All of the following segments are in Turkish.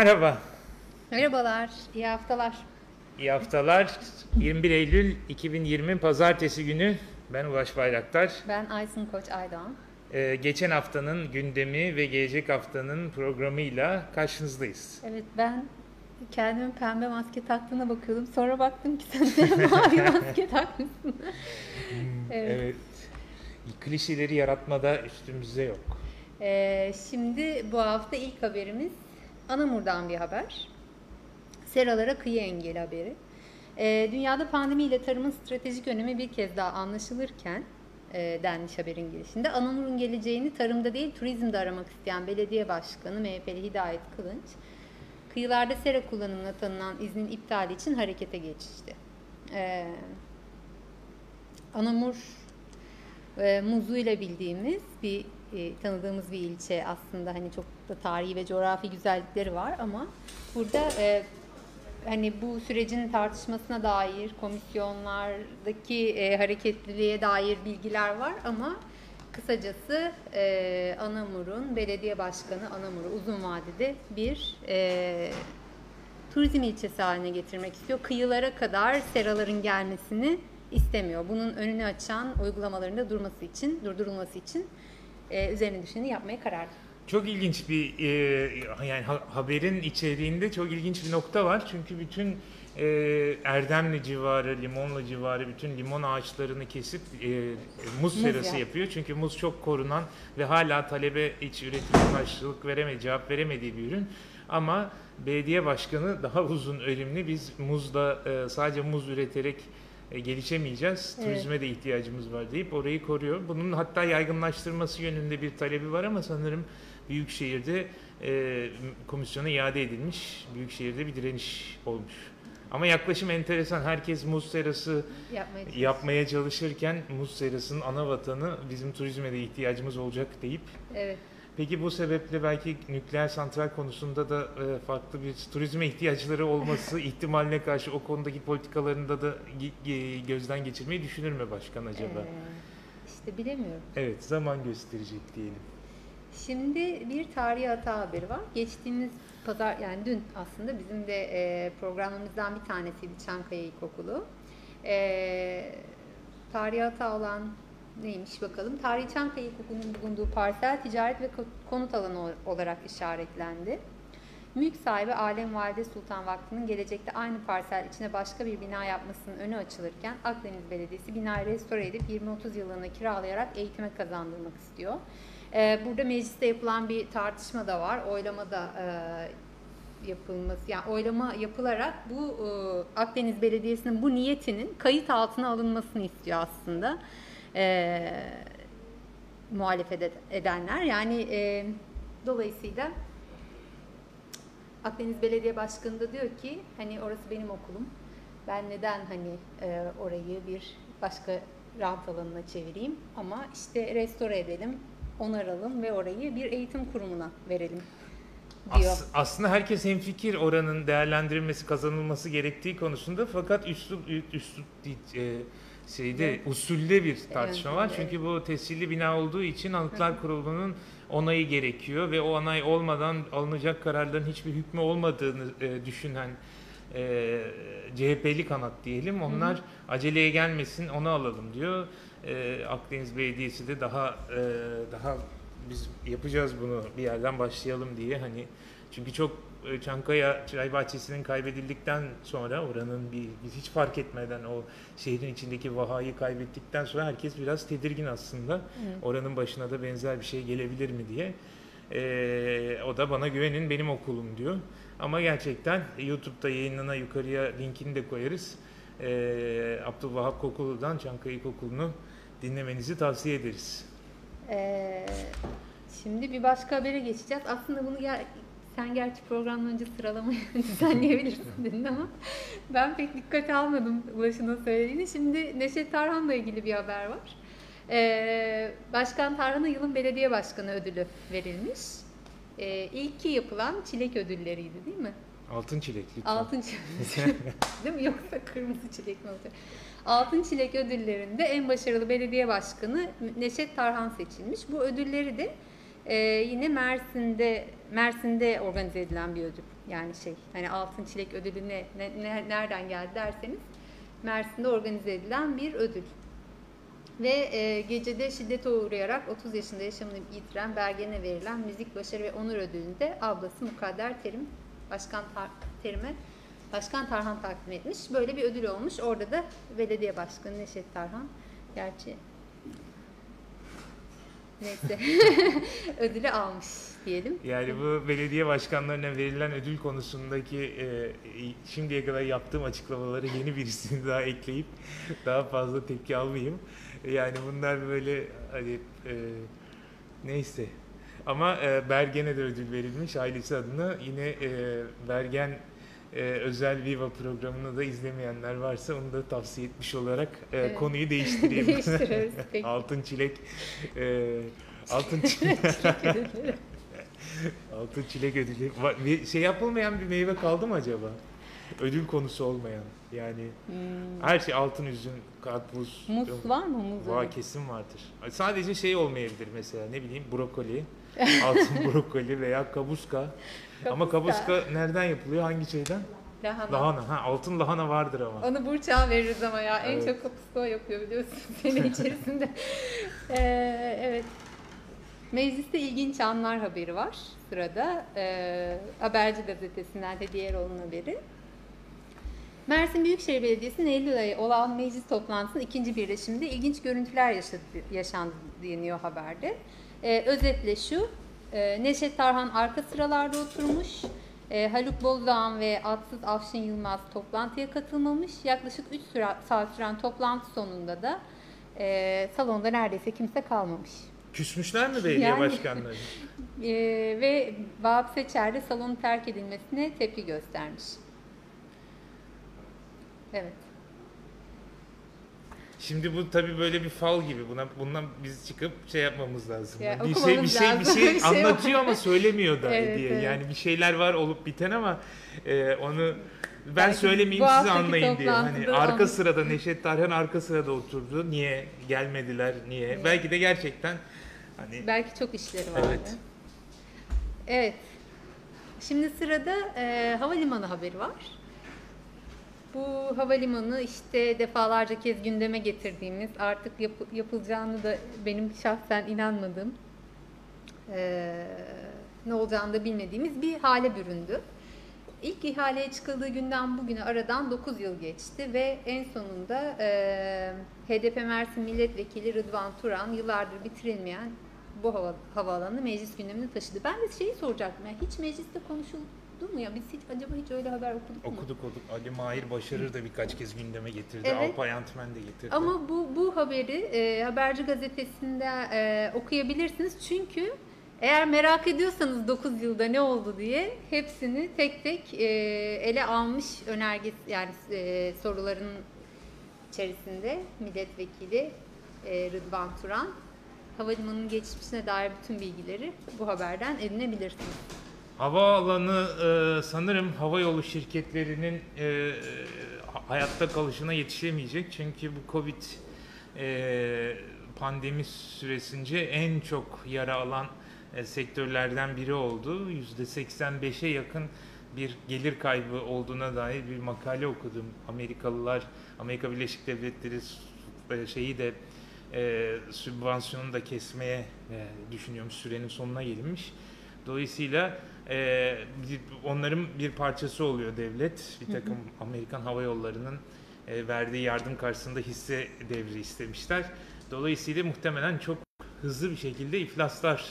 Merhaba, Merhabalar, iyi haftalar. iyi haftalar. 21 Eylül 2020 Pazartesi günü ben Ulaş Bayraktar. Ben Aysun Koç Aydoğan. Ee, geçen haftanın gündemi ve gelecek haftanın programıyla karşınızdayız. Evet ben kendimin pembe maske taktığına bakıyordum. Sonra baktım ki sen de mavi maske takmışsın. evet. Evet. Klişeleri yaratmada üstümüzde yok. Ee, şimdi bu hafta ilk haberimiz Anamur'dan bir haber. Seralara kıyı engeli haberi. Ee, dünyada pandemiyle tarımın stratejik önemi bir kez daha anlaşılırken e, denmiş haberin girişinde. Anamur'un geleceğini tarımda değil turizmde aramak isteyen belediye başkanı MHP'li Hidayet Kılınç, kıyılarda sera kullanımına tanınan iznin iptali için harekete geçti. Ee, Anamur e, Muzu ile bildiğimiz bir e, tanıdığımız bir ilçe aslında hani çok da tarihi ve coğrafi güzellikleri var ama burada e, hani bu sürecin tartışmasına dair komisyonlardaki e, hareketliliğe dair bilgiler var ama kısacası e, Anamur'un belediye başkanı Anamur'u uzun vadede bir e, turizm ilçesi haline getirmek istiyor. Kıyılara kadar seraların gelmesini istemiyor. Bunun önünü açan uygulamalarında durması için, durdurulması için e, üzerine düşeni yapmaya karar. Çok ilginç bir e, yani ha- haberin içeriğinde çok ilginç bir nokta var. Çünkü bütün e, Erdemli civarı, Limonlu civarı bütün limon ağaçlarını kesip e, muz serası ya. yapıyor. Çünkü muz çok korunan ve hala talebe iç üretime karşılık veremedi, cevap veremediği bir ürün. Ama belediye başkanı daha uzun örimli biz muzda e, sadece muz üreterek e, gelişemeyeceğiz. Evet. Turizme de ihtiyacımız var deyip orayı koruyor. Bunun hatta yaygınlaştırması yönünde bir talebi var ama sanırım Büyükşehir'de e, komisyona iade edilmiş. Büyükşehir'de bir direniş olmuş. Ama yaklaşım enteresan. Herkes muz serası Yapmaya yapmaya çalışırken muz serasının ana vatanı bizim turizme de ihtiyacımız olacak deyip Evet. Peki bu sebeple belki nükleer santral konusunda da e, farklı bir turizme ihtiyaçları olması ihtimaline karşı o konudaki politikalarında da gözden geçirmeyi düşünür mü başkan acaba? Ee, işte bilemiyorum. Evet zaman gösterecek diyelim. Şimdi bir tarihi hata haberi var. Geçtiğimiz pazar yani dün aslında bizim de e, programımızdan bir tanesiydi Çankaya İlkokulu. E, tarihi hata olan neymiş bakalım. Tarihi Çankaya İlkokulu'nun bulunduğu parsel ticaret ve ko- konut alanı olarak işaretlendi. Mülk sahibi Alem Valide Sultan Vakfı'nın gelecekte aynı parsel içine başka bir bina yapmasının önü açılırken Akdeniz Belediyesi binayı restore edip 20-30 yıllığına kiralayarak eğitime kazandırmak istiyor. Ee, burada mecliste yapılan bir tartışma da var. Oylama da e, yapılması, yani oylama yapılarak bu e, Akdeniz Belediyesi'nin bu niyetinin kayıt altına alınmasını istiyor aslında. E, muhalefet ed- edenler. Yani e, dolayısıyla Akdeniz Belediye Başkanı da diyor ki hani orası benim okulum. Ben neden hani e, orayı bir başka rant alanına çevireyim ama işte restore edelim, onaralım ve orayı bir eğitim kurumuna verelim diyor. As- aslında herkes hemfikir oranın değerlendirilmesi, kazanılması gerektiği konusunda fakat üslup üslup değil, e, şeyde Evet. usulde bir tartışma var. Evet. Çünkü bu tescilli bina olduğu için Anıtlar Kurulu'nun onayı gerekiyor ve o onay olmadan alınacak kararların hiçbir hükmü olmadığını e, düşünen e, CHP'li kanat diyelim. Onlar aceleye gelmesin onu alalım diyor. E, Akdeniz Belediyesi de daha e, daha biz yapacağız bunu bir yerden başlayalım diye hani çünkü çok Çankaya Çay Bahçesi'nin kaybedildikten sonra oranın bir biz hiç fark etmeden o şehrin içindeki vahayı kaybettikten sonra herkes biraz tedirgin aslında. Evet. Oranın başına da benzer bir şey gelebilir mi diye. E, o da bana güvenin benim okulum diyor. Ama gerçekten YouTube'da yayınlana yukarıya linkini de koyarız. E, Abdülvahap Kokulu'dan Çankaya İlkokulu'nu dinlemenizi tavsiye ederiz. Ee, şimdi bir başka habere geçeceğiz. Aslında bunu sen gerçi programdan önce sıralamayı düzenleyebilirsin dedin ama ben pek dikkate almadım Ulaş'ın söylediğini. Şimdi Neşet Tarhan'la ilgili bir haber var. Ee, Başkan Tarhan'a yılın belediye başkanı ödülü verilmiş. Ee, ilki yapılan çilek ödülleriydi değil mi? Altın çilek lütfen. Altın çilek. değil mi? Yoksa kırmızı çilek mi olacak? Altın Çilek ödüllerinde en başarılı belediye başkanı Neşet Tarhan seçilmiş. Bu ödülleri de e, yine Mersin'de Mersin'de organize edilen bir ödül. Yani şey hani altın çilek ödülü ne, ne- ne- nereden geldi derseniz Mersin'de organize edilen bir ödül. Ve e, gecede şiddete uğrayarak 30 yaşında yaşamını yitiren Bergen'e verilen Müzik Başarı ve Onur Ödülü'nde ablası Mukadder Terim Başkan Tar- Terim'e Başkan Tarhan takdim etmiş. Böyle bir ödül olmuş. Orada da belediye başkanı Neşet Tarhan. Gerçi neyse ödülü almış diyelim. Yani bu belediye başkanlarına verilen ödül konusundaki e, şimdiye kadar yaptığım açıklamaları yeni birisini daha ekleyip daha fazla tepki almayayım. Yani bunlar böyle hani e, neyse. Ama e, Bergen'e de ödül verilmiş ailesi adına. Yine e, Bergen e, özel Viva programını da izlemeyenler varsa onu da tavsiye etmiş olarak e, Evet. konuyu değiştireyim. Peki. Altın çilek e, altın çilek Altın çilek ödülü. Bir Şey yapılmayan bir meyve kaldı mı acaba? Ödül konusu olmayan. Yani Hmm. her şey altın üzüm, karpuz. Muz var mı muz? Var kesin vardır. Sadece şey olmayabilir mesela ne bileyim brokoli. altın brokoli veya kabuska. Ama kabuska nereden yapılıyor? Hangi şeyden? Lahana. Lahana. Ha, altın lahana vardır ama. Onu Burçak'a veririz ama ya. En Evet. çok kapuska yapıyor biliyorsun sene içerisinde. Ee, evet. Mecliste ilginç anlar haberi var sırada. Ee, Haberci gazetesinden de diğer onun haberi. Mersin Büyükşehir Belediyesi'nin Eylül ayı olan meclis toplantısının ikinci birleşiminde ilginç görüntüler yaşadı, yaşandı deniyor haberde. Ee, özetle şu, e, Neşet Tarhan arka sıralarda oturmuş, e, Haluk Bozdağan ve Atsız Afşin Yılmaz toplantıya katılmamış. Yaklaşık 3 saat süren toplantı sonunda da e, salonda neredeyse kimse kalmamış. Küsmüşler mi belediye Yani- başkanları? E, ve Vahap Seçer de salonun terk edilmesine tepki göstermiş. Evet. Şimdi bu tabii böyle bir fal gibi. Buna bundan biz çıkıp şey yapmamız lazım. Ya, bir şey bir şey bir şey Bir şey anlatıyor ama söylemiyor da Evet, diye. evet. Yani bir şeyler var olup biten ama e, onu ben Belki söylemeyeyim siz anlayın diye. Hani arka anlat- sırada Neşet Tarhan arka sırada oturdu. Niye gelmediler? Niye? Niye? Belki de gerçekten hani Belki çok işleri vardı. Evet. Evet. Şimdi sırada e, havalimanı haberi var. Bu havalimanı işte defalarca kez gündeme getirdiğimiz artık yap- yapılacağını da benim şahsen inanmadığım e, ne olacağını da bilmediğimiz bir hale büründü. İlk ihaleye çıkıldığı günden bugüne aradan 9 yıl geçti ve en sonunda e, HDP Mersin Milletvekili Rıdvan Turan yıllardır bitirilmeyen bu hava, havaalanı meclis gündemine taşıdı. Ben de şeyi soracaktım. Yani hiç mecliste konuşuldu mu ya? Biz hiç acaba hiç öyle haber okuduk mu? okuduk okuduk. Ali Mahir Başarır da birkaç kez gündeme getirdi. Evet. Alpay Antmen de getirdi. Ama bu bu haberi e, Haberci gazetesinde e, okuyabilirsiniz. Çünkü eğer merak ediyorsanız 9 yılda ne oldu diye hepsini tek tek e, ele almış önergesi yani e, soruların içerisinde milletvekili e, Rıdvan Turan havalimanının geçmişine dair bütün bilgileri bu haberden edinebilirsiniz. Havaalanı e, sanırım havayolu şirketlerinin e, hayatta kalışına yetişemeyecek. Çünkü bu Covid e, pandemi süresince en çok yara alan e, sektörlerden biri oldu. %85'e yakın bir gelir kaybı olduğuna dair bir makale okudum. Amerikalılar, Amerika Birleşik Devletleri e, şeyi de e, sübvansiyonu da kesmeye e, düşünüyormuş. Sürenin sonuna gelinmiş. Dolayısıyla e, bir- onların bir parçası oluyor devlet. Bir takım Amerikan Hava Yolları'nın e, verdiği yardım karşısında hisse devri istemişler. Dolayısıyla muhtemelen çok hızlı bir şekilde iflaslar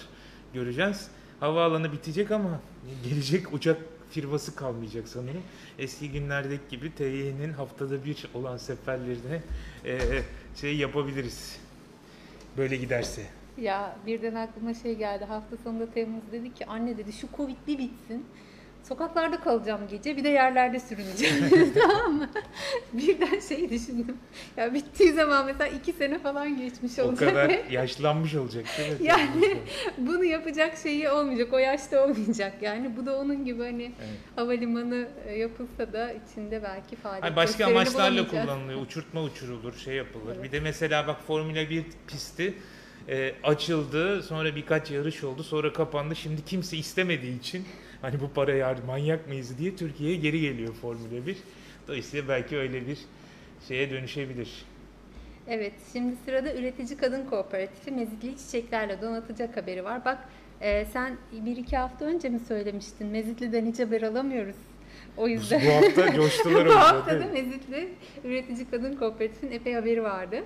göreceğiz. Havaalanı bitecek ama gelecek uçak firması kalmayacak sanırım. Eski günlerdeki gibi TY'nin haftada bir olan seferlerine e, şey yapabiliriz. Böyle giderse. Ya birden aklıma şey geldi. Hafta sonunda Temmuz dedi ki anne dedi şu Covid bir bitsin. Sokaklarda kalacağım gece bir de yerlerde sürüneceğim. tamam mı? Birden şey düşündüm. Ya bittiği zaman mesela iki sene falan geçmiş O olacak. kadar ve yaşlanmış olacak değil mi? Yani- Bunu yapacak şeyi olmayacak. O yaşta olmayacak yani. Bu da onun gibi hani Evet. havalimanı e, yapılsa da içinde belki faaliyet Hayır, başka amaçlarla kullanılıyor. Uçurtma uçurulur, şey yapılır. Evet. Bir de mesela bak Formula 1 pisti e, açıldı. Sonra birkaç yarış oldu. Sonra kapandı. Şimdi kimse istemediği için hani bu parayı harc- manyak mıyız diye Türkiye'ye geri geliyor Formula 1. Dolayısıyla belki öyle bir şeye dönüşebilir. Evet, şimdi sırada Üretici Kadın Kooperatifi Mezitli Çiçeklerle donatacak haberi var. Bak e, sen bir iki hafta önce mi söylemiştin? Mezitli'den hiç haber alamıyoruz. O yüzden. Bu hafta coştular Bu hafta da? Mezitli Üretici Kadın Kooperatifinin epey haberi vardı.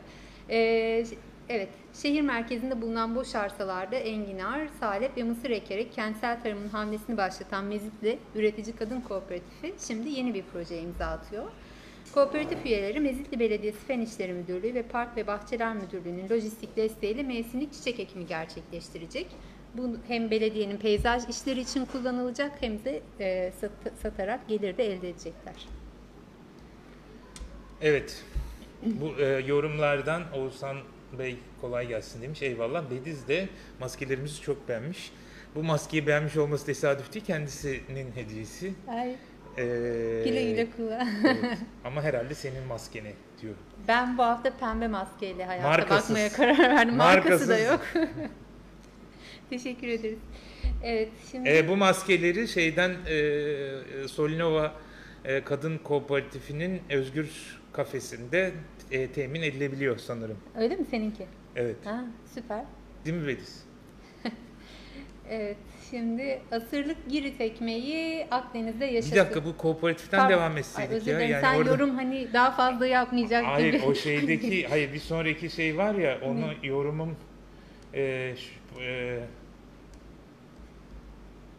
Ş- evet, şehir merkezinde bulunan boş arsalarda enginar, salep ve mısır ekerek kentsel tarımın hamlesini başlatan Mezitli Üretici Kadın Kooperatifi şimdi yeni bir projeye imza atıyor. Kooperatif üyeleri Mezitli Belediyesi Fen İşleri Müdürlüğü ve Park ve Bahçeler Müdürlüğü'nün lojistik desteğiyle mevsimlik çiçek ekimi gerçekleştirecek. Bu hem belediyenin peyzaj işleri için kullanılacak hem de e, sat- satarak gelir de elde edecekler. Evet. Bu e, yorumlardan Oğuzhan Bey kolay gelsin demiş. Eyvallah. Bediz de maskelerimizi çok beğenmiş. Bu maskeyi beğenmiş olması tesadüf değil. Kendisinin hediyesi. Ay, Ee, güle güle kullan. evet. Ama herhalde senin maskene diyor. Ben bu hafta pembe maskeyle hayata Markasız. bakmaya karar verdim. Markası da Markasız. yok. Teşekkür ederiz. Evet, şimdi Ee, bu maskeleri şeyden e, Solinova e, Kadın Kooperatifinin Özgür kafesinde e, temin edilebiliyor sanırım. öyle mi seninki? Evet. Ha, süper. Değil mi Bediz? Evet, şimdi asırlık Girit ekmeği Akdeniz'de yaşasın. Bir dakika bu kooperatiften Pardon. devam Ay, etseydik özür ya. Yani Sen orada... yorum hani daha fazla yapmayacak Hayır gibi. o şeydeki hayır bir sonraki şey var ya onu yorumum e, şu- e,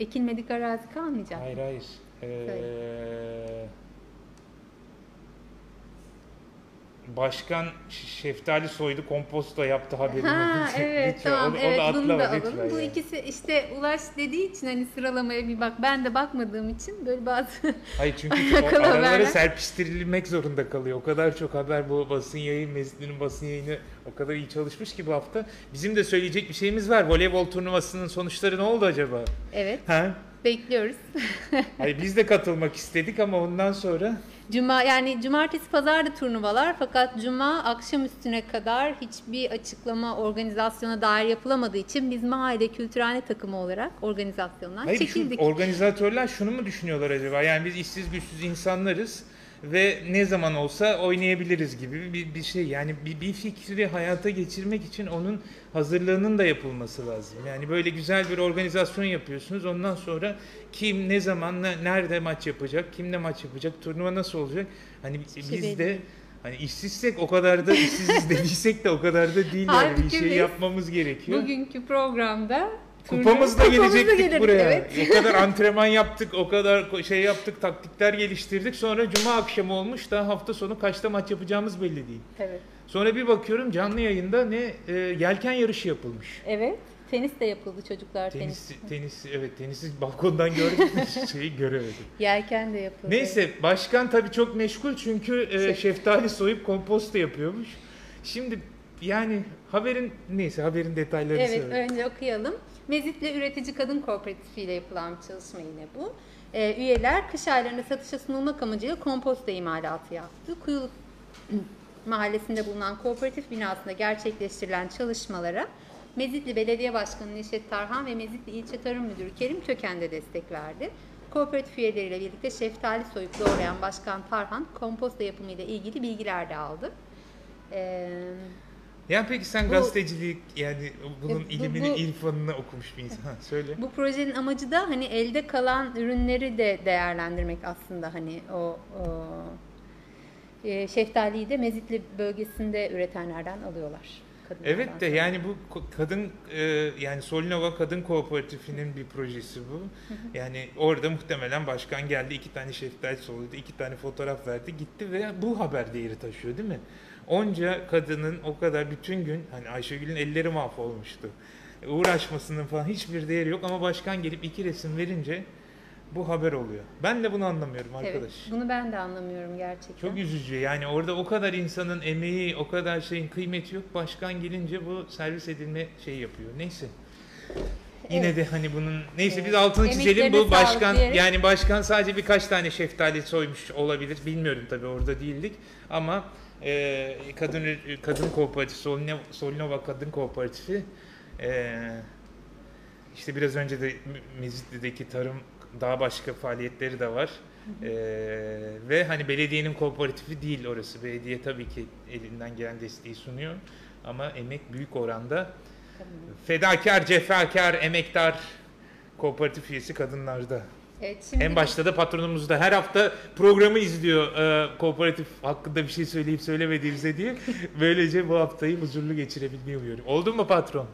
Ekilmedik arazi kalmayacak. hayır hayır E, Başkan Şeftali soydu komposto yaptı haberini. Ha evet Lütfen, tamam onu, evet onu bunu da alalım. lütfen Bu yani. ikisi işte Ulaş dediği için hani sıralamaya bir bak ben de bakmadığım için böyle bazı Hayır çünkü o aralara haberler. serpiştirilmek zorunda kalıyor. O kadar çok haber bu basın yayın, Mesut'un basın yayını o kadar iyi çalışmış ki bu hafta. Bizim de söyleyecek bir şeyimiz var. Voleybol turnuvasının sonuçları ne oldu acaba? evet Ha? bekliyoruz. Hayır, biz de katılmak istedik ama ondan sonra Cuma yani cumartesi pazar da turnuvalar fakat cuma akşam üstüne kadar hiçbir açıklama organizasyona dair yapılamadığı için biz mahalle kültürhane takımı olarak organizasyondan Hayır çekildik. şu organizatörler şunu mu düşünüyorlar acaba? Yani biz işsiz güçsüz insanlarız ve ne zaman olsa oynayabiliriz gibi bir, bir şey. Yani bir, bir fikri hayata geçirmek için onun hazırlığının da yapılması lazım. Yani böyle güzel bir organizasyon yapıyorsunuz. Ondan sonra kim ne zaman ne- nerede maç yapacak, kimle maç yapacak, turnuva nasıl olacak? Hani Hiçbir şey biz de hani işsizsek o kadar da işsiziz dediysek de o kadar da değil. Yani bir şey yapmamız gerekiyor. Bugünkü programda Kupamız da turnuva- kupamız da gelecektik gelir. buraya. Evet. O kadar antrenman yaptık, o kadar şey yaptık, taktikler geliştirdik. Sonra cuma akşamı olmuş daha hafta sonu kaçta maç yapacağımız belli değil. Evet. Sonra bir bakıyorum canlı yayında ne e, yelken yarışı yapılmış. Evet. Tenis de yapıldı çocuklar tenis. Tenis, tenis evet tenisi balkondan gördüm şeyi göremedim. Yelken de yapıldı. Neyse başkan tabii çok meşgul çünkü e, Şef. şeftali soyup komposto yapıyormuş. Şimdi yani haberin neyse haberin detaylarını Evet, söyle. önce okuyalım. Mezitli Üretici Kadın Kooperatifi ile yapılan bir çalışma yine bu. Ee, üyeler kış aylarında satışa sunulmak amacıyla komposto imalatı yaptı. Kuyuluk mahallesinde bulunan kooperatif binasında gerçekleştirilen çalışmalara Mezitli Belediye Başkanı Neşet Tarhan ve Mezitli İlçe Tarım Müdürü Kerim Köken de destek verdi. Kooperatif üyeleriyle birlikte şeftali soyup doğrayan Başkan Tarhan komposto yapımıyla ilgili bilgiler de aldı. Ee, Yani peki sen Bu- gazetecilik yani bunun Bu- ilimini, bu- irfanını okumuş bir insan. Söyle. Bu projenin amacı da hani elde kalan ürünleri de değerlendirmek aslında hani o, o e, şeftaliyi de Mezitli bölgesinde üretenlerden alıyorlar. Evet de yani bu kadın e, yani Solinova Kadın Kooperatifinin bir projesi bu. Yani orada muhtemelen başkan geldi iki tane şeftali solladı, iki tane fotoğraf verdi gitti ve bu haber değeri taşıyor değil mi? Onca kadının o kadar bütün gün hani Ayşegül'ün elleri mahvolmuştu. Uğraşmasının falan hiçbir değeri yok ama başkan gelip iki resim verince bu haber oluyor. Ben de bunu anlamıyorum Evet, arkadaş. bunu ben de anlamıyorum gerçekten. Çok üzücü yani orada o kadar insanın emeği, o kadar şeyin kıymeti yok. Başkan gelince bu servis edilme şey yapıyor. Neyse. Yine Evet. de hani bunun neyse Evet. biz altını çizelim bu başkan diyerek. yani başkan sadece birkaç tane şeftali soymuş olabilir bilmiyorum tabii orada değildik ama e, kadın kadın kooperatifi Solinova, Solinova Kadın Kooperatifi e, işte biraz önce de Mezitli'deki tarım daha başka faaliyetleri de var. E, ve hani belediyenin kooperatifi değil orası. Belediye tabii ki elinden gelen desteği sunuyor ama emek büyük oranda Fedakar, cefakar, emektar kooperatif üyesi kadınlarda. Evet, şimdi En başta da patronumuz da her hafta programı izliyor e, kooperatif hakkında bir şey söyleyip söylemediğimize diye. Böylece bu haftayı huzurlu geçirebilmeyi umuyorum. Oldu mu patron?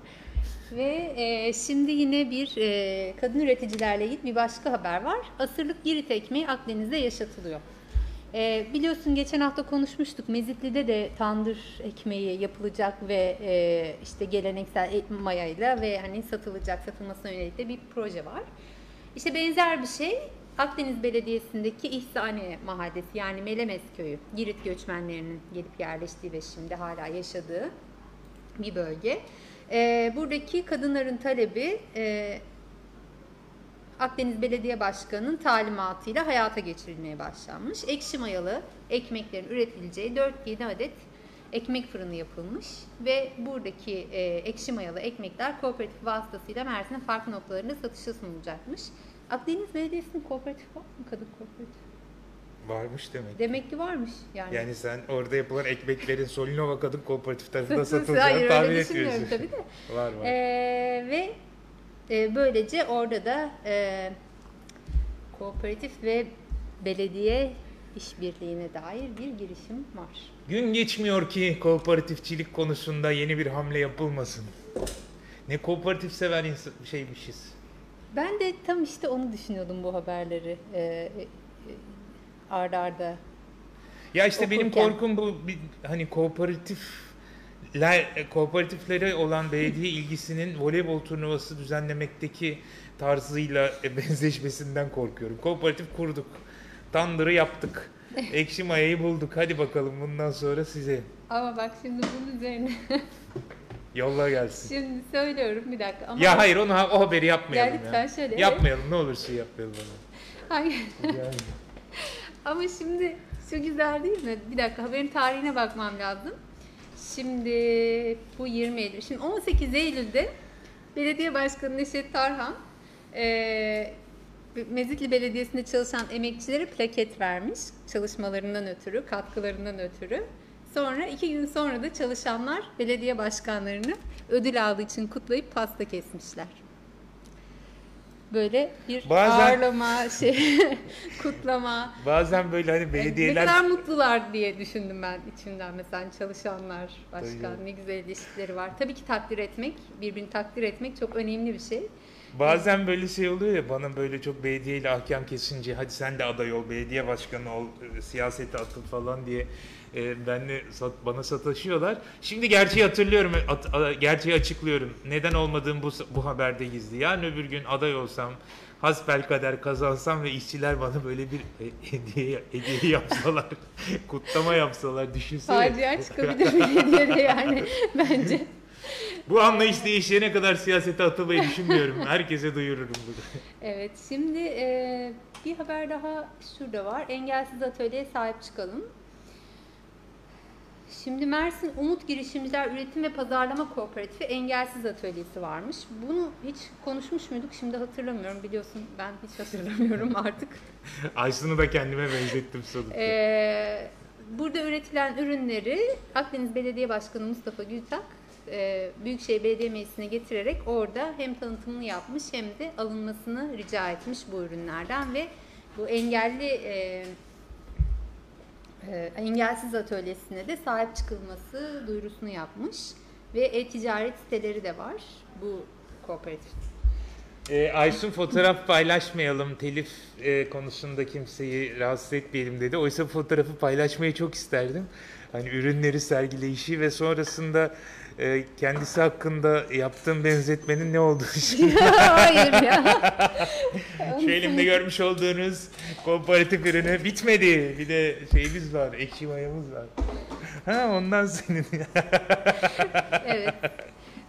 Ve e, şimdi yine bir e, kadın üreticilerle ilgili bir başka haber var. Asırlık Girit ekmeği Akdeniz'de yaşatılıyor. E, biliyorsun geçen hafta konuşmuştuk. Mezitli'de de tandır ekmeği yapılacak ve e, işte geleneksel mayayla ve hani satılacak, satılmasına yönelik de bir proje var. İşte benzer bir şey Akdeniz Belediyesi'ndeki İhsaniye Mahallesi yani Melemes Köyü. Girit göçmenlerinin gelip yerleştiği ve şimdi hala yaşadığı bir bölge. Ee, buradaki kadınların talebi e, Akdeniz Belediye Başkanı'nın talimatıyla hayata geçirilmeye başlanmış. Ekşi mayalı ekmeklerin üretileceği 4-7 adet ekmek fırını yapılmış ve buradaki e, ekşi mayalı ekmekler kooperatif vasıtasıyla Mersin'in farklı noktalarında satışa sunulacakmış. Akdeniz Belediyesi'nin kooperatif var mı? Kadın kooperatif. Varmış demek. Demek ki varmış yani. Yani sen orada yapılan ekmeklerin Solinova Kadın Kooperatif tarafında Hayır satılacağını tahmin etmiyorsun. tabii de. Var var. Ee, ve e, böylece orada da e, kooperatif ve belediye işbirliğine dair bir girişim var. Gün geçmiyor ki kooperatifçilik konusunda yeni bir hamle yapılmasın. Ne kooperatif sever insan şeymişiz. Ben de tam işte onu düşünüyordum bu haberleri e, e, arda arda. Ya işte benim Okurken. korkum bu bir, hani kooperatifler kooperatiflere olan belediye ilgisinin voleybol turnuvası düzenlemekteki tarzıyla benzeşmesinden korkuyorum. Kooperatif kurduk. Tandırı yaptık. Ekşi mayayı bulduk. Hadi bakalım bundan sonra size. Ama bak şimdi bunun üzerine Yolla gelsin. şimdi söylüyorum bir dakika ama Ya hayır onu o haberi yapmayalım Ya ya. lütfen şöyle. Yapmayalım ne olursun yapmayalım onu. Hayır. Yani. Ama şimdi şu güzel değil mi? Bir dakika haberin tarihine bakmam lazım. Şimdi bu 20 Eylül. Şimdi 18 Eylül'de Belediye Başkanı Neşet Tarhan eee Mezitli Belediyesi'nde çalışan emekçilere plaket vermiş çalışmalarından ötürü, katkılarından ötürü. Sonra iki gün sonra da çalışanlar belediye başkanlarını ödül aldığı için kutlayıp pasta kesmişler. Böyle bir Bazen- ağırlama, şey, kutlama. Bazen böyle hani Ne belediyeler kadar mutlular diye düşündüm ben içimden mesela çalışanlar, başkan Tabii. ne güzel ilişkileri var. Tabii ki takdir etmek, birbirini takdir etmek çok önemli bir şey. Bazen böyle şey oluyor ya bana böyle çok belediyeyle ahkam kesince hadi sen de aday ol, belediye başkanı ol, e, siyasete atıl falan diye e, benle sat, bana sataşıyorlar. Şimdi gerçeği hatırlıyorum, at- a- gerçeği açıklıyorum. Neden olmadığım bu, bu haberde gizli. Yarın öbür gün aday olsam, hasbel kader kazansam ve işçiler bana böyle bir e, hediye, hediye yapsalar, kutlama yapsalar düşünsene. Facia çıkabilir belediyede yani bence. Bu anlayış değişene kadar siyasete atılmayı düşünmüyorum. Herkese duyururum bunu. Evet şimdi e, bir haber daha şurada var. Engelsiz atölyeye sahip çıkalım. Şimdi Mersin Umut Girişimciler Üretim ve Pazarlama Kooperatifi Engelsiz Atölyesi varmış. Bunu hiç konuşmuş muyduk? Şimdi hatırlamıyorum. Biliyorsun ben hiç hatırlamıyorum artık. Aysun'u da kendime benzettim sonunda. Ee, burada üretilen ürünleri Akdeniz Belediye Başkanı Mustafa Gültak e, Büyükşehir Belediye Meclisi'ne getirerek orada hem tanıtımını yapmış hem de alınmasını rica etmiş bu ürünlerden ve bu engelli e, e, engelsiz atölyesine de sahip çıkılması duyurusunu yapmış ve e-ticaret siteleri de var bu kooperatif. Ee, Aysun fotoğraf paylaşmayalım, telif e, konusunda kimseyi rahatsız etmeyelim dedi. Oysa fotoğrafı paylaşmayı çok isterdim. Hani ürünleri sergileyişi ve sonrasında e, kendisi hakkında yaptığım benzetmenin ne olduğunu şimdi Hayır ya. şu elimde görmüş olduğunuz komparatif ürünü bitmedi. Bir de şeyimiz var, ekşi mayamız var. Ha ondan senin. evet.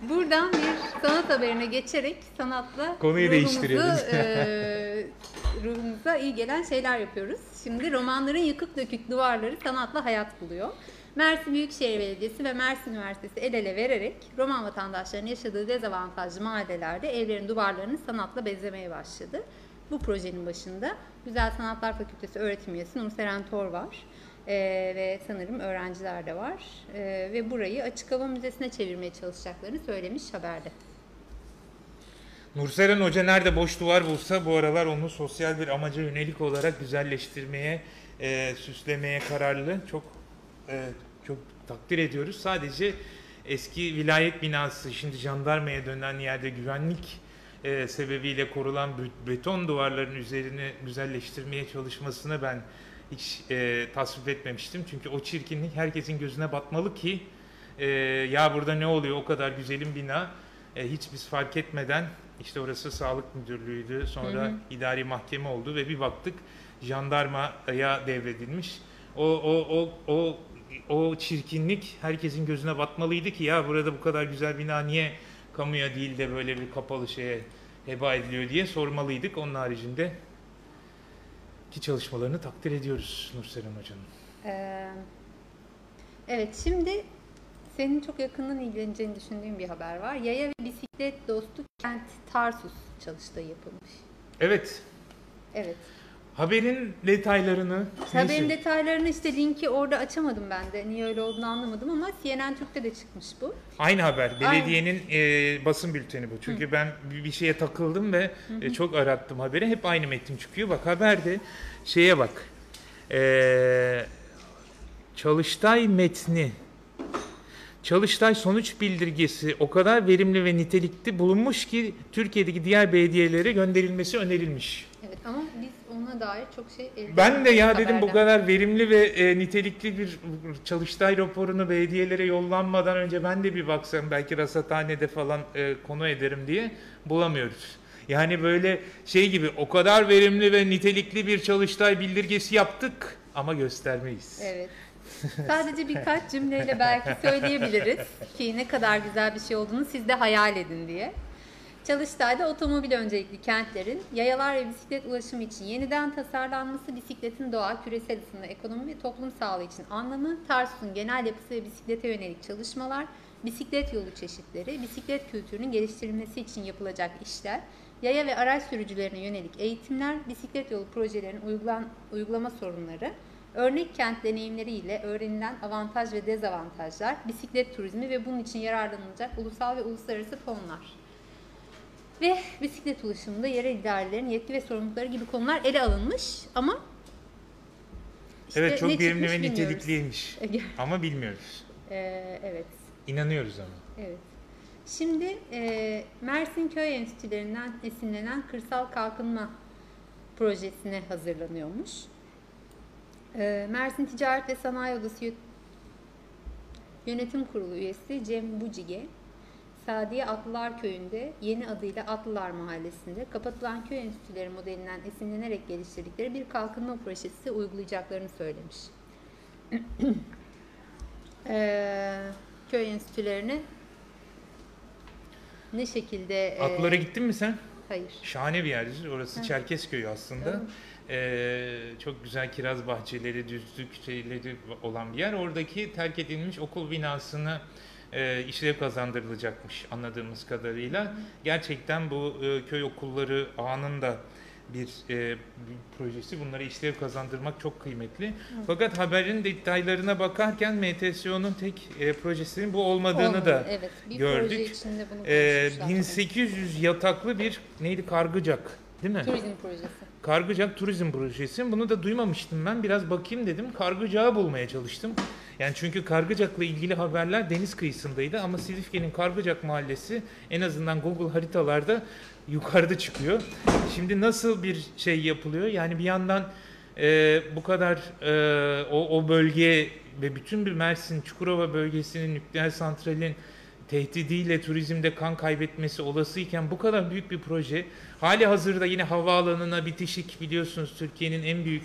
Buradan bir sanat haberine geçerek sanatla Konuyu ruhumuzu, değiştiriyoruz. e, ruhumuza iyi gelen şeyler yapıyoruz. Şimdi romanların yıkık dökük duvarları sanatla hayat buluyor. Mersin Büyükşehir Belediyesi ve Mersin Üniversitesi el ele vererek roman vatandaşlarının yaşadığı dezavantajlı mahallelerde evlerin duvarlarını sanatla bezemeye başladı. Bu projenin başında Güzel Sanatlar Fakültesi öğretim üyesi Nurseren Tor var. Ee, ve sanırım öğrenciler de var. Ee, ve burayı açık hava müzesine çevirmeye çalışacaklarını söylemiş haberde. Nurseren Hoca nerede boş duvar bulsa bu aralar onu sosyal bir amaca yönelik olarak güzelleştirmeye, e, süslemeye kararlı. Çok e, çok takdir ediyoruz. Sadece eski vilayet binası şimdi jandarmaya dönen yerde güvenlik e, sebebiyle korulan be- beton duvarların üzerini güzelleştirmeye çalışmasını ben hiç e, tasvip etmemiştim. Çünkü o çirkinlik herkesin gözüne batmalı ki e, ya burada ne oluyor o kadar güzelim bina e, hiç biz fark etmeden işte orası sağlık müdürlüğüydü sonra Hı hı. idari mahkeme oldu ve bir baktık jandarmaya devredilmiş. O o o o o çirkinlik herkesin gözüne batmalıydı ki ya burada bu kadar güzel bina niye kamuya değil de böyle bir kapalı şeye heba ediliyor diye sormalıydık. Onun haricinde ki çalışmalarını takdir ediyoruz Nurselen Hoca'nın. Ee, evet şimdi senin çok yakından ilgileneceğini düşündüğüm bir haber var. Yaya ve bisiklet dostu kent Tarsus çalıştığı yapılmış. Evet, Evet. Haberin detaylarını Haberin neyse, detaylarını işte linki orada açamadım ben de. Niye öyle olduğunu anlamadım ama CNN Türk'te de çıkmış bu. aynı haber. Belediyenin e, basın bülteni bu. Çünkü ben bir bir şeye takıldım ve e, çok arattım haberi. Hep aynı metin çıkıyor. Bak haberde şeye bak. E, Çalıştay metni Çalıştay sonuç bildirgesi o kadar verimli ve nitelikli bulunmuş ki Türkiye'deki diğer belediyelere gönderilmesi önerilmiş. Evet ama biz ona dair çok şey elde Ben de ya edemedik dedim bu haberden. kadar verimli ve e, nitelikli bir çalıştay raporunu belediyelere yollanmadan önce ben de bir baksam belki rasathanede falan e, konu ederim diye bulamıyoruz. Yani böyle şey gibi o kadar verimli ve nitelikli bir çalıştay bildirgesi yaptık ama göstermeyiz. Evet. Sadece birkaç cümleyle belki söyleyebiliriz ki ne kadar güzel bir şey olduğunu siz de hayal edin diye. Çalıştay'da otomobil öncelikli kentlerin yayalar ve bisiklet ulaşımı için yeniden tasarlanması, bisikletin doğa, küresel ısınma, ekonomi ve toplum sağlığı için anlamı, Tarsus'un genel yapısı ve bisiklete yönelik çalışmalar, bisiklet yolu çeşitleri, bisiklet kültürünün geliştirilmesi için yapılacak işler, yaya ve araç sürücülerine yönelik eğitimler, bisiklet yolu projelerinin uygulan, uygulama sorunları, örnek kent deneyimleri ile öğrenilen avantaj ve dezavantajlar, bisiklet turizmi ve bunun için yararlanılacak ulusal ve uluslararası fonlar. Ve bisiklet ulaşımında yerel idarelerin yetki ve sorumlulukları gibi konular ele alınmış ama işte evet çok verimli ve nitelikliymiş ama bilmiyoruz. Ee, evet, İnanıyoruz ama. evet. Şimdi e, Mersin Köy Enstitülerinden esinlenen Kırsal Kalkınma Projesi'ne hazırlanıyormuş. E, Mersin Ticaret ve Sanayi Odası Yö- Yönetim Kurulu üyesi Cem Bucige, Sadiye Atlılar Köyü'nde yeni adıyla Atlılar Mahallesi'nde kapatılan köy enstitüleri modelinden esinlenerek geliştirdikleri bir kalkınma projesi uygulayacaklarını söylemiş. Eee, köy enstitülerini ne şekilde... e, Atlara gittin mi sen? Hayır. Şahane bir yerdir. Orası Hı. Çerkezköy aslında. Tamam. Ee, çok güzel kiraz bahçeleri, düzlük şeyleri olan bir yer. Oradaki terk edilmiş okul binasını e, işlev kazandırılacakmış anladığımız kadarıyla. Gerçekten bu e, köy okulları ağının da bir, e, bir projesi. Bunlara işlev kazandırmak çok kıymetli. Fakat haberin detaylarına bakarken MTSO'nun tek e, projesinin bu olmadığını Olmadı, da evet. Bir gördük. proje içinde bunu e, konuşmuşlar. 1800 yataklı bir neydi Kargıcak değil mi? Turizm projesi. Kargıcak Turizm Projesi. Bunu da duymamıştım ben. Biraz bakayım dedim. Kargıcak'ı bulmaya çalıştım. Yani çünkü Kargıcak'la ilgili haberler deniz kıyısındaydı ama Silifke'nin Kargıcak mahallesi en azından Google haritalarda yukarıda çıkıyor. Şimdi nasıl bir şey yapılıyor? Yani bir yandan e, bu kadar e, o, o bölge ve bütün bir Mersin Çukurova bölgesinin nükleer santralin tehdidiyle turizmde kan kaybetmesi olasıyken bu kadar büyük bir proje hali hazırda yine havaalanına bitişik biliyorsunuz Türkiye'nin en büyük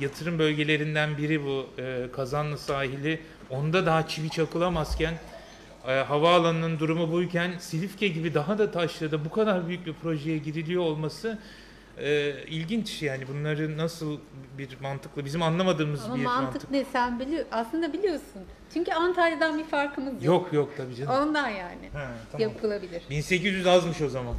yatırım bölgelerinden biri bu e, Kazanlı sahili onda daha çivi çakılamazken e, havaalanının durumu buyken Silifke gibi daha da taşrada bu kadar büyük bir projeye giriliyor olması e, ilginç yani bunları nasıl bir mantıklı bizim anlamadığımız Ama bir mantık, mantık. ne sen biliyor aslında biliyorsun. Çünkü Antalya'dan bir farkımız yok. Yok yok tabii canım. Ondan yani. Ha, tamam. Yapılabilir. 1800 azmış o zaman.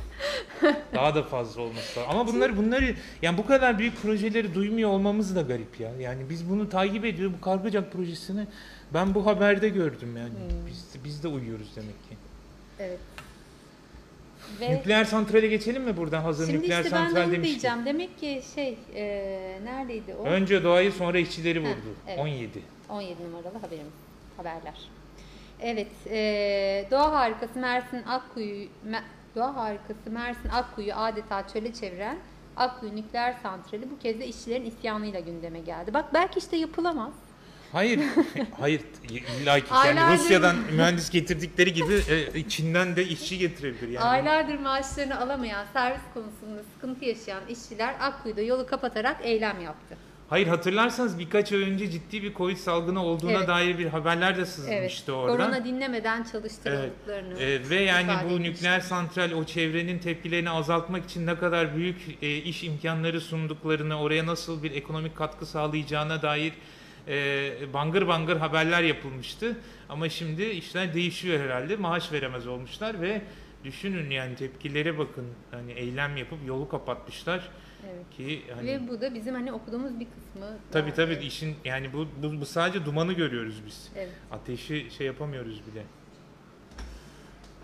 Daha da fazla olması lazım. Ama bunları bunları yani bu kadar büyük projeleri duymuyor olmamız da garip ya. Yani biz bunu takip ediyor bu Kargıcak projesini ben bu haberde gördüm yani. Hmm. Biz biz de uyuyoruz demek ki. Evet. Ve Nükleer santrale geçelim mi buradan hazır şimdi nükleer işte ben de santral onu diyeceğim. Demek ki şey e, neredeydi o? Önce doğayı sonra işçileri vurdu. evet. 17. 17 numaralı haberimiz. Haberler. Evet. E, doğa harikası Mersin Akkuyu Me- Doğa harikası Mersin Akkuyu adeta çöle çeviren Akkuyu nükleer santrali bu kez de işçilerin isyanıyla gündeme geldi. Bak belki işte yapılamaz. Hayır, hayır illa ki yani Rusya'dan mühendis getirdikleri gibi e, Çin'den de işçi getirebilir yani. Aylardır maaşlarını alamayan, servis konusunda sıkıntı yaşayan işçiler Akkuyu'da yolu kapatarak eylem yaptı. Hayır hatırlarsanız birkaç ay önce ciddi bir Covid salgını olduğuna Evet. dair bir haberler de Evet. sızmıştı oradan. Korona dinlemeden çalıştırıldıklarını. Ee, ve yani bu etmişti. nükleer santral o çevrenin tepkilerini azaltmak için ne kadar büyük e, iş imkanları sunduklarını, oraya nasıl bir ekonomik katkı sağlayacağına dair e, bangır bangır haberler yapılmıştı. Ama şimdi işler değişiyor herhalde. Maaş veremez olmuşlar ve düşünün yani tepkilere bakın. Hani eylem yapıp yolu kapatmışlar Evet. ki hani Ve bu da bizim hani okuduğumuz bir kısmı. tabii Yani, tabii işin yani bu, bu bu sadece dumanı görüyoruz biz. Evet, Ateşi şey yapamıyoruz bile.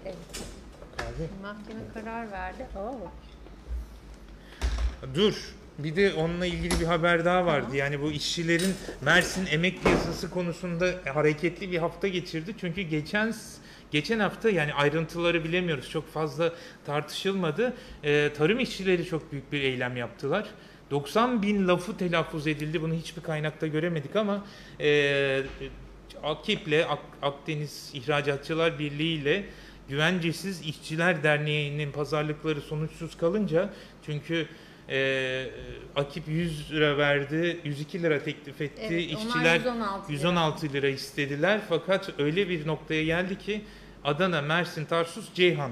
evet. Kahve. Mahkeme karar verdi. Oo. Dur. Bir de onunla ilgili bir haber daha vardı. Tamam. Yani bu işçilerin Mersin emek piyasası konusunda hareketli bir hafta geçirdi. Çünkü geçen geçen hafta yani ayrıntıları bilemiyoruz. Çok fazla tartışılmadı. Ee, tarım işçileri çok büyük bir eylem yaptılar. 90 bin lafı telaffuz edildi. Bunu hiçbir kaynakta göremedik ama e, AKİP'le Ak- Akdeniz İhracatçılar Birliği ile Güvencesiz İşçiler Derneği'nin pazarlıkları sonuçsuz kalınca çünkü e, Akip 100 lira verdi, 102 lira teklif etti. Evet, İşçiler 116 lira. 116 lira istediler. Fakat öyle bir noktaya geldi ki Adana, Mersin, Tarsus, Ceyhan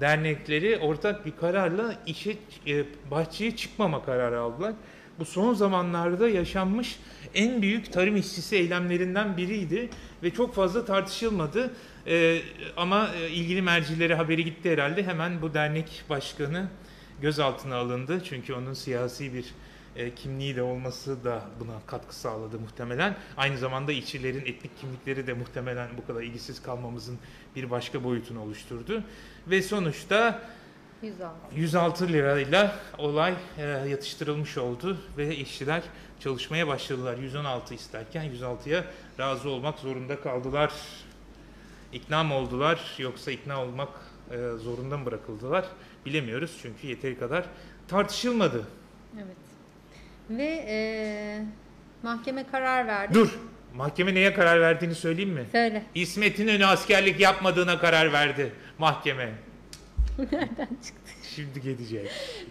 dernekleri ortak bir kararla işe e, bahçeye çıkmama kararı aldılar. Bu son zamanlarda yaşanmış en büyük tarım işçisi eylemlerinden biriydi ve çok fazla tartışılmadı. E, ama e, ilgili mercilere haberi gitti herhalde. Hemen bu dernek başkanı gözaltına alındı. Çünkü onun siyasi bir e, kimliği de olması da buna katkı sağladı muhtemelen. Aynı zamanda işçilerin etnik kimlikleri de muhtemelen bu kadar ilgisiz kalmamızın bir başka boyutunu oluşturdu. Ve sonuçta 106. 106 lirayla olay e, yatıştırılmış oldu ve işçiler çalışmaya başladılar. 116 isterken 106'ya razı olmak zorunda kaldılar. İkna mı oldular yoksa ikna olmak e, zorunda mı bırakıldılar bilemiyoruz çünkü yeteri kadar tartışılmadı. Evet. Ve e, mahkeme karar verdi. Dur. Mahkeme neye karar verdiğini söyleyeyim mi? Söyle. İsmet İnönü askerlik yapmadığına karar verdi mahkeme. Nereden çıktı? Şimdi gelecek.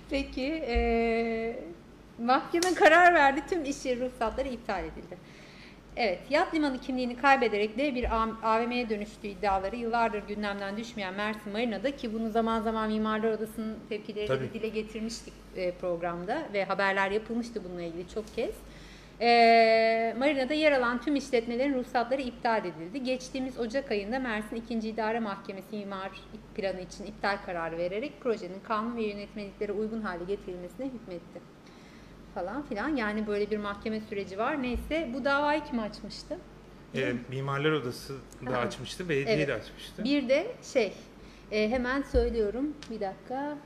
Peki e, mahkeme karar verdi. Tüm iş yeri ruhsatları iptal edildi. Evet, yat limanı kimliğini kaybederek dev bir AVM'ye dönüştüğü iddiaları yıllardır gündemden düşmeyen Mersin Marina'da ki bunu zaman zaman Mimarlar Odası'nın tepkileri Tabii. de dile getirmiştik e, programda ve haberler yapılmıştı bununla ilgili çok kez. E, Marina'da yer alan tüm işletmelerin ruhsatları iptal edildi. Geçtiğimiz Ocak ayında Mersin 2. İdare Mahkemesi imar planı için iptal kararı vererek projenin kanun ve yönetmeliklere uygun hale getirilmesine hükmetti falan filan. Yani böyle bir mahkeme süreci var. Neyse bu davayı kim açmıştı? E, Mimarlar Odası da Ha. açmıştı, belediye Evet. de açmıştı. Bir de şey e, hemen söylüyorum bir dakika.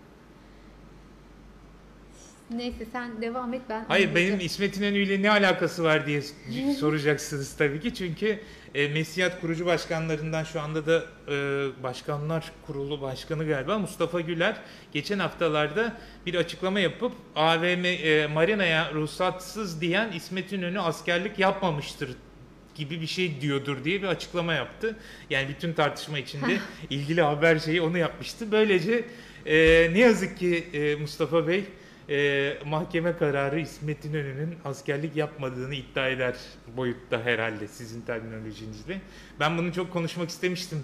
Neyse sen devam et ben. Hayır benim İsmet İnönü ile ne alakası var diye soracaksınız tabii ki. Çünkü e, Mesiyat kurucu başkanlarından şu anda da e, başkanlar kurulu başkanı galiba Mustafa Güler geçen haftalarda bir açıklama yapıp AVM e, Marina'ya ruhsatsız diyen İsmet İnönü askerlik yapmamıştır gibi bir şey diyordur diye bir açıklama yaptı. Yani bütün tartışma içinde ilgili haber şeyi onu yapmıştı. Böylece e, ne yazık ki e, Mustafa Bey e, mahkeme kararı İsmet İnönü'nün askerlik yapmadığını iddia eder boyutta herhalde sizin terminolojinizle. Ben bunu çok konuşmak istemiştim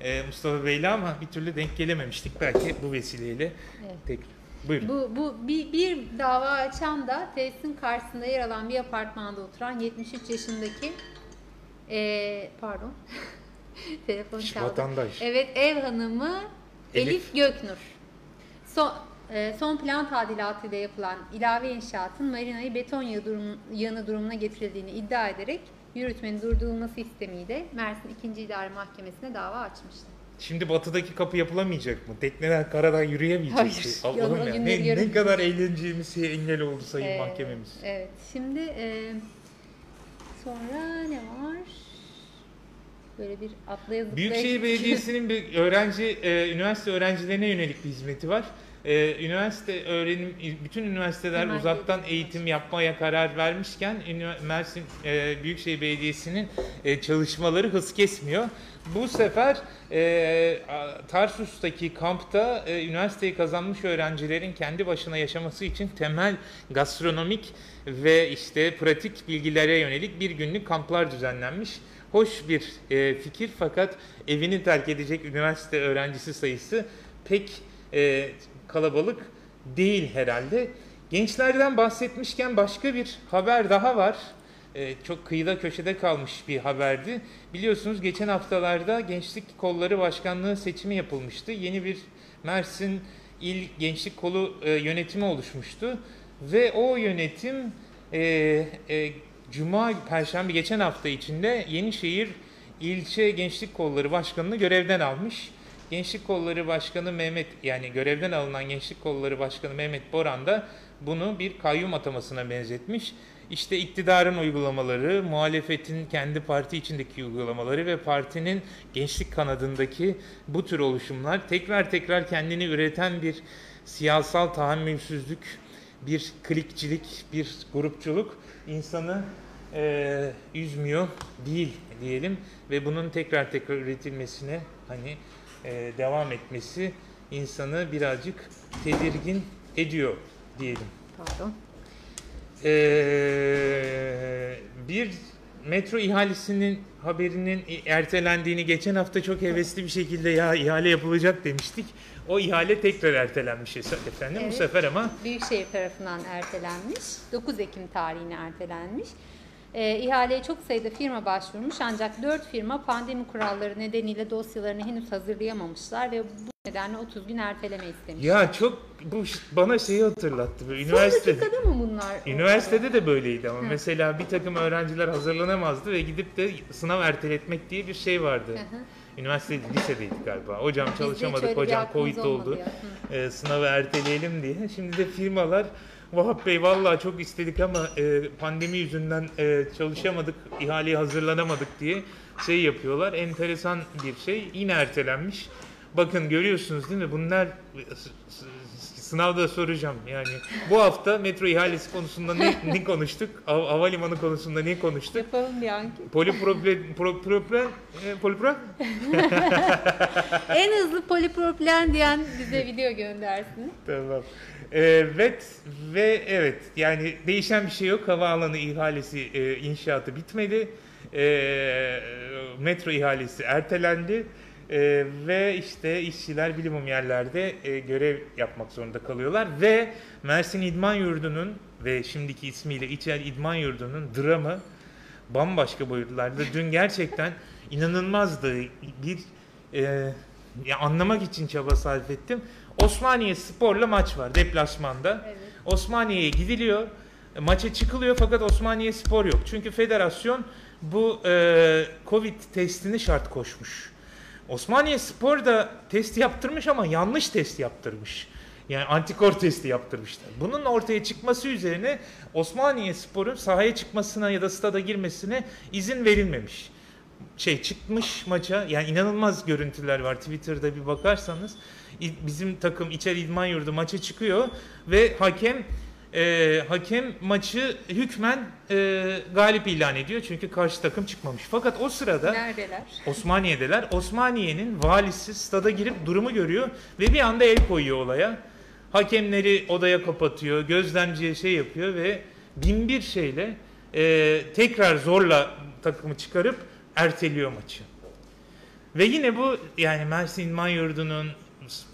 e, Mustafa Bey'le ama bir türlü denk gelememiştik. Belki bu vesileyle Evet. tekrar. Buyurun. Bu, bu bir, bir dava açan da tesisin karşısında yer alan bir apartmanda oturan 73 yaşındaki eee, pardon telefon çaldı. Vatandaş. Evet ev hanımı Elif, Elif. Göknur. Son, e, son plan tadilatıyla yapılan ilave inşaatın marinayı beton yığını durumuna getirildiğini iddia ederek yürütmenin durdurulması istemiyle Mersin 2. İdare Mahkemesi'ne dava açmıştı. Şimdi batıdaki kapı yapılamayacak mı? Tekneler karadan yürüyemeyecek Hayır, mi? Allah'ım ya. Ne, ne kadar eğleneceğimiz engel oldu sayın Ee, mahkememiz. Evet. Şimdi e, sonra ne var? Böyle bir atla zıplaya Büyükşehir. Belediyesi'nin bir öğrenci, e, üniversite öğrencilerine yönelik bir hizmeti var. E, üniversite öğrenim, bütün üniversiteler Temel uzaktan eğitim. eğitim yapmaya karar vermişken Mersin e, Büyükşehir Belediyesi'nin e, çalışmaları hız kesmiyor. Bu sefer e, Tarsus'taki kampta e, üniversiteyi kazanmış öğrencilerin kendi başına yaşaması için temel gastronomik ve işte pratik bilgilere yönelik bir günlük kamplar düzenlenmiş. Hoş bir e, fikir fakat evini terk edecek üniversite öğrencisi sayısı pek e, kalabalık değil herhalde. Gençlerden bahsetmişken başka bir haber daha var. E, çok kıyıda köşede kalmış bir haberdi. Biliyorsunuz geçen haftalarda Gençlik Kolları Başkanlığı seçimi yapılmıştı. Yeni bir Mersin İl Gençlik Kolu e, yönetimi oluşmuştu. Ve o yönetim e, e, Cuma, Perşembe geçen hafta içinde Yenişehir İlçe Gençlik Kolları Başkanı'nı görevden almış. Gençlik Kolları Başkanı Mehmet yani görevden alınan Gençlik Kolları Başkanı Mehmet Boran da bunu bir kayyum atamasına benzetmiş. İşte iktidarın uygulamaları, muhalefetin kendi parti içindeki uygulamaları ve partinin gençlik kanadındaki bu tür oluşumlar tekrar tekrar kendini üreten bir siyasal tahammülsüzlük, bir klikçilik, bir grupçuluk insanı e, üzmüyor değil diyelim ve bunun tekrar tekrar üretilmesine hani e, devam etmesi insanı birazcık tedirgin ediyor diyelim. Pardon. Ee, bir metro ihalesinin haberinin ertelendiğini geçen hafta çok hevesli bir şekilde ya ihale yapılacak demiştik. O ihale tekrar ertelenmiş efendim bu Evet. sefer ama Büyükşehir tarafından ertelenmiş. 9 Ekim tarihine ertelenmiş. E, ihaleye çok sayıda firma başvurmuş ancak 4 firma pandemi kuralları nedeniyle dosyalarını henüz hazırlayamamışlar ve bu nedenle 30 gün erteleme istemiş. ya çok bu bana şeyi hatırlattı. Böyle Son Üniversite dakikada mı bunlar? Üniversitede de böyleydi ama Hı. mesela bir takım öğrenciler hazırlanamazdı ve gidip de sınav erteletmek diye bir şey vardı. Hı hı. Üniversite lisedeydik galiba. Hocam çalışamadık, hocam Covid oldu. e, sınavı erteleyelim diye. Şimdi de firmalar Vahap Bey vallahi çok istedik ama e, pandemi yüzünden e, çalışamadık, ihaleye hazırlanamadık diye şey yapıyorlar. Enteresan bir şey. Yine ertelenmiş. Bakın görüyorsunuz değil mi? Bunlar sınavda soracağım. Yani bu hafta metro ihalesi konusunda ne, ne konuştuk? Hav- havalimanı konusunda ne konuştuk? Yapalım bir anket. Polipropilen, pro, propilen, e, polipro? en hızlı polipropilen diyen bize video göndersin. Tamam. Evet ve evet yani değişen bir şey yok. Havaalanı ihalesi e, inşaatı bitmedi. E, metro ihalesi ertelendi. E, ve işte işçiler bilimum yerlerde e, görev yapmak zorunda kalıyorlar. Ve Mersin İdman Yurdu'nun ve şimdiki ismiyle İçer İdman Yurdu'nun dramı bambaşka boyutlarda. Dün gerçekten inanılmazdı. Bir e, ya anlamak için çaba sarf ettim. Osmaniye Spor'la maç var deplasmanda. Evet. Osmaniye'ye gidiliyor. e, Maça çıkılıyor fakat Osmaniye Spor yok. Çünkü federasyon bu e, Covid testini şart koşmuş. Osmaniye Spor da test yaptırmış ama yanlış test yaptırmış. Yani antikor testi yaptırmışlar. Bunun ortaya çıkması üzerine Osmaniye Spor'un sahaya çıkmasına ya da stada girmesine izin verilmemiş. Şey çıkmış maça yani inanılmaz görüntüler var Twitter'da bir bakarsanız bizim takım İçer İdman Yurdu maça çıkıyor ve hakem e, hakem maçı hükmen e, galip ilan ediyor çünkü karşı takım çıkmamış. Fakat o sırada Neredeler? Osmaniye'deler. Osmaniye'nin valisi stada girip durumu görüyor ve bir anda el koyuyor olaya. Hakemleri odaya kapatıyor, gözlemciye şey yapıyor ve bin bir şeyle e, tekrar zorla takımı çıkarıp erteliyor maçı. Ve yine bu yani Mersin İdman Yurdu'nun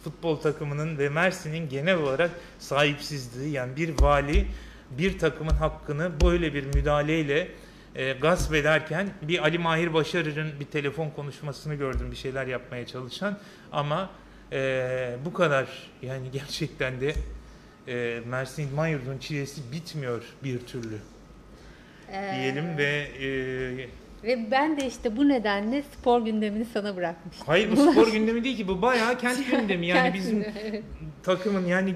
futbol takımının ve Mersin'in genel olarak sahipsizliği yani bir vali bir takımın hakkını böyle bir müdahaleyle e, gasp ederken bir Ali Mahir Başarır'ın bir telefon konuşmasını gördüm bir şeyler yapmaya çalışan ama e, bu kadar yani gerçekten de e, Mersin İdman Yurdu'nun çilesi bitmiyor bir türlü Ee, diyelim ve e, Ve ben de işte bu nedenle spor gündemini sana bırakmıştım. hayır bu spor gündemi değil ki bu bayağı kent gündemi yani bizim evet. takımın yani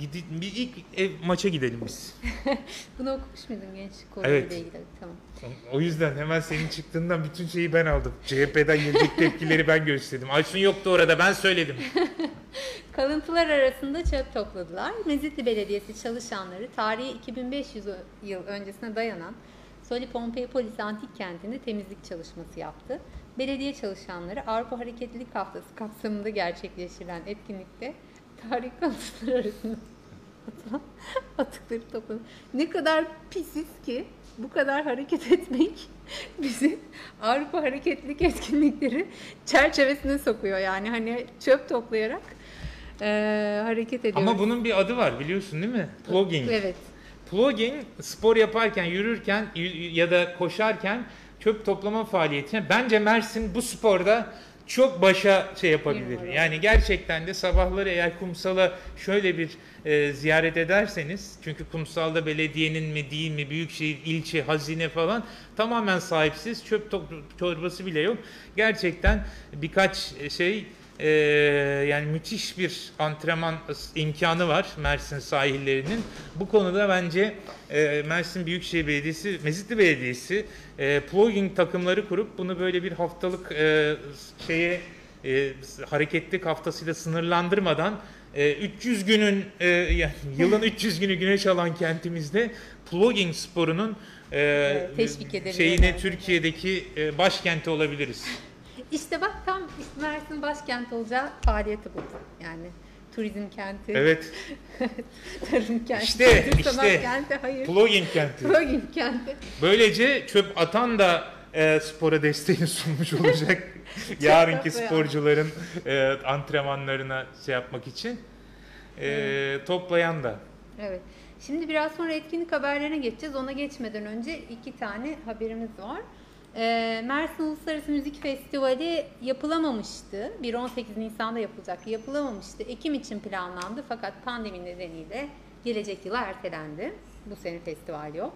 gidi, bir ilk ev maça gidelim biz. Bunu okumuş muydun genç Evet. konuyla ilgili? Tamam. O yüzden hemen senin çıktığından bütün şeyi ben aldım. CHP'den gelecek tepkileri ben gösterdim. Aysun yoktu orada ben söyledim. Kalıntılar arasında çöp topladılar. Mezitli Belediyesi çalışanları tarihi 2500 yıl öncesine dayanan Soli Pompeipolis Antik Kenti'nde temizlik çalışması yaptı. Belediye çalışanları Avrupa Hareketlilik Haftası kapsamında gerçekleştirilen etkinlikte tarihi kalıntılar arasında atılan atıkları topladı. Ne kadar pisiz ki bu kadar hareket etmek bizi Avrupa hareketlilik etkinlikleri çerçevesine sokuyor. Yani hani çöp toplayarak eee, hareket ediyoruz. Ama bunun bir adı var biliyorsun değil mi? Plugging. Evet. Plugging spor yaparken, yürürken ya da koşarken çöp toplama faaliyetine bence Mersin bu sporda çok başa şey yapabilir. Yani gerçekten de sabahları eğer kumsala şöyle bir e, ziyaret ederseniz çünkü kumsalda belediyenin mi değil mi büyükşehir ilçe hazine falan tamamen sahipsiz çöp torbası bile yok. Gerçekten birkaç şey e, yani müthiş bir antrenman imkanı var Mersin sahillerinin. Bu konuda bence e, Mersin Büyükşehir Belediyesi, Mezitli Belediyesi e, plugging takımları kurup bunu böyle bir haftalık e, şeye e, hareketlik haftasıyla sınırlandırmadan e, 300 günün e, yani yılın 300 günü güneş alan kentimizde plugging sporunun e, edebilir şeyine. Türkiye'deki e, başkenti olabiliriz. İşte bak tam Mersin başkent olacağı faaliyeti bu. Yani turizm kenti, Evet. tarım kenti, İşte, işte. kenti, hayır. Plugging kenti. Plugin kenti. Böylece çöp atan da e, spora desteğini sunmuş olacak. Yarınki sporcuların e, antrenmanlarına şey yapmak için. E, Toplayan da. Evet. Şimdi biraz sonra etkinlik haberlerine geçeceğiz. Ona geçmeden önce iki tane haberimiz var. Ee, Mersin Uluslararası Müzik Festivali yapılamamıştı. 1-18 Nisan'da yapılacaktı. Yapılamamıştı. Ekim için planlandı fakat pandemi nedeniyle gelecek yıla ertelendi. Bu sene festival yok.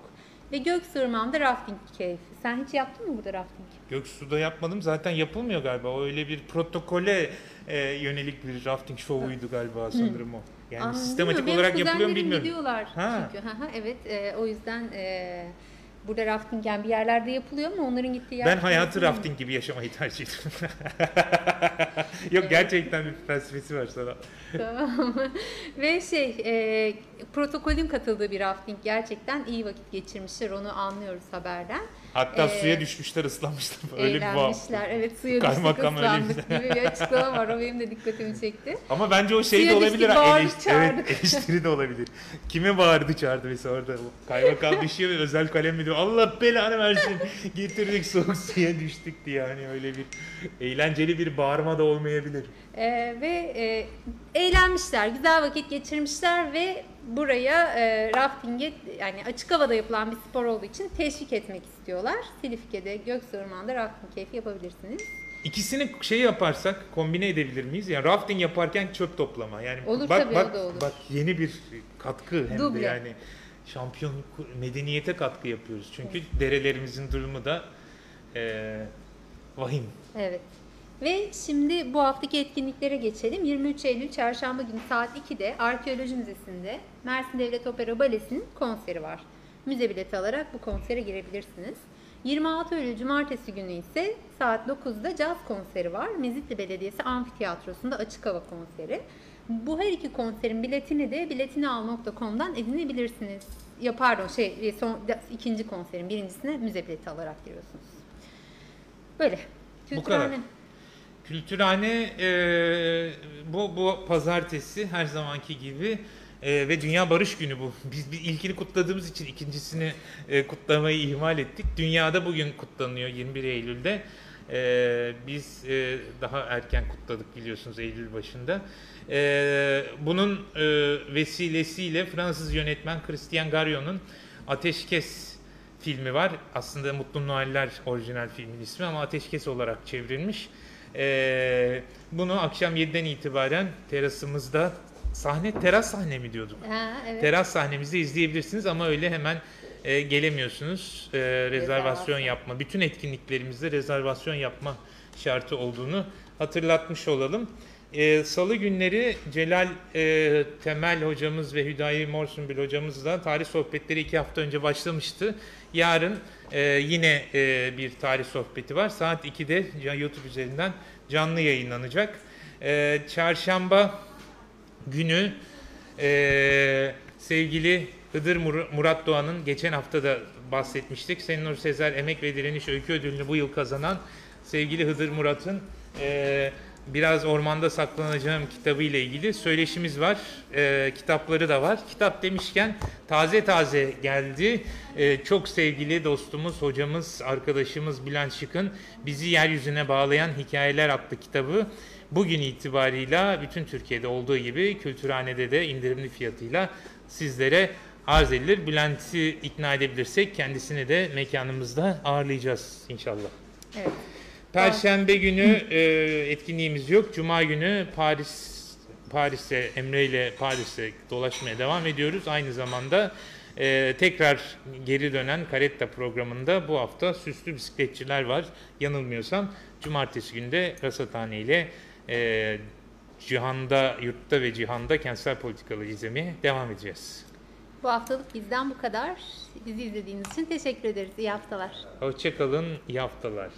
Ve Göksırman'da rafting keyfi. Sen hiç yaptın mı burada rafting? Göksu'da yapmadım. Zaten yapılmıyor galiba. O öyle bir protokole e, yönelik bir rafting şovuydu galiba sanırım o. Yani Anladın sistematik olarak yapılıyor mu bilmiyorum. gidiyorlar Ha. çünkü. Evet e, o yüzden e, burada rafting yani bir yerlerde yapılıyor ama onların gittiği yer. Ben hayatı rafting gibi yaşamayı tercih ediyorum. Yok gerçekten bir felsefesi var sana. Tamam. Ve şey e, protokolün katıldığı bir rafting gerçekten iyi vakit geçirmişler onu anlıyoruz haberden. Hatta Ee, suya düşmüşler ıslanmışlar. Öyle bir bağ. Eğlenmişler. Evet suya düştük Kaymakam ıslandık gibi bir açıklama var. O benim de dikkatimi çekti. Ama bence o şey de Suya olabilir. düştük, eleştiri, çağırdık. evet, eleştiri de olabilir. Kime bağırdı çağırdı mesela orada? Kaymakam düşüyor ve özel kalem mi diyor? Allah belanı versin. Getirdik soğuk suya düştük diye. Yani öyle bir eğlenceli bir bağırma da olmayabilir. E, ve e, eğlenmişler, güzel vakit geçirmişler ve buraya e, rafting'e yani açık havada yapılan bir spor olduğu için teşvik etmek istiyorlar. Silifke'de, Göksuırman'da rafting keyfi yapabilirsiniz. İkisini şey yaparsak kombine edebilir miyiz? Yani rafting yaparken çöp toplama. Yani Olur bak tabii, bak o da olur. bak yeni bir katkı hem Duble. de yani şampiyonluk medeniyete katkı yapıyoruz. Çünkü derelerimizin durumu da eee vahim. Evet. Ve şimdi bu haftaki etkinliklere geçelim. 23 Eylül Çarşamba günü saat 2'de Arkeoloji Müzesi'nde Mersin Devlet Opera Balesi'nin konseri var. Müze bileti alarak bu konsere girebilirsiniz. 26 Eylül Cumartesi günü ise saat 9'da caz konseri var. Mezitli Belediyesi Amfiteyatrosu'nda açık hava konseri. Bu her iki konserin biletini de biletinial.com'dan edinebilirsiniz. Ya pardon şey son ikinci konserin birincisine müze bileti alarak giriyorsunuz. Böyle. Bu kadar. Kültürhane eee, bu bu pazartesi her zamanki gibi eee, ve Dünya Barış Günü bu. Biz bir ilkini kutladığımız için ikincisini eee, kutlamayı ihmal ettik. Dünyada bugün kutlanıyor 21 Eylül'de. E, biz e, daha erken kutladık biliyorsunuz Eylül başında. E, bunun e, vesilesiyle Fransız yönetmen Christian Garion'un Ateşkes filmi var. Aslında Mutlu Noeller orijinal filmin ismi ama Ateşkes olarak çevrilmiş. E, bunu akşam 7'den itibaren terasımızda sahne teras sahne mi diyorduk? Ha, evet. Teras sahnemizde izleyebilirsiniz ama öyle hemen e, gelemiyorsunuz. E, rezervasyon Rezervasyon. yapma, bütün etkinliklerimizde rezervasyon yapma şartı olduğunu hatırlatmış olalım. E, Salı günleri Celal e, Temel hocamız ve Hüdayi Morsunbil hocamızla tarih sohbetleri iki hafta önce başlamıştı. Yarın e, yine e, bir tarih sohbeti var. Saat 2'de YouTube üzerinden canlı yayınlanacak. E, çarşamba günü ee, sevgili Hıdır Mur- Murat Doğan'ın geçen hafta da bahsetmiştik. Senur Sezer Emek ve Direniş Öykü Ödülünü bu yıl kazanan sevgili Hıdır Murat'ın ee, Biraz Ormanda Saklanacağım kitabı ile ilgili söyleşimiz var. Ee, kitapları da var. Kitap demişken taze taze geldi. Ee, çok sevgili dostumuz, hocamız, arkadaşımız Bülent Şık'ın Bizi Yeryüzüne Bağlayan Hikayeler adlı kitabı bugün itibarıyla bütün Türkiye'de olduğu gibi Kültürhane'de de indirimli fiyatıyla sizlere arz edilir. Bülent'i ikna edebilirsek kendisini de mekanımızda ağırlayacağız inşallah. Evet. Perşembe günü e, etkinliğimiz yok. Cuma günü Paris Paris'e Emre ile Paris'e dolaşmaya devam ediyoruz. Aynı zamanda e, tekrar geri dönen Karetta programında bu hafta süslü bisikletçiler var. Yanılmıyorsam cumartesi günde Rasathane ile e, Cihan'da, yurtta ve cihanda kentsel politikaları izlemeye devam edeceğiz. Bu haftalık bizden bu kadar. Bizi izlediğiniz için teşekkür ederiz. İyi haftalar. Hoşçakalın, iyi haftalar.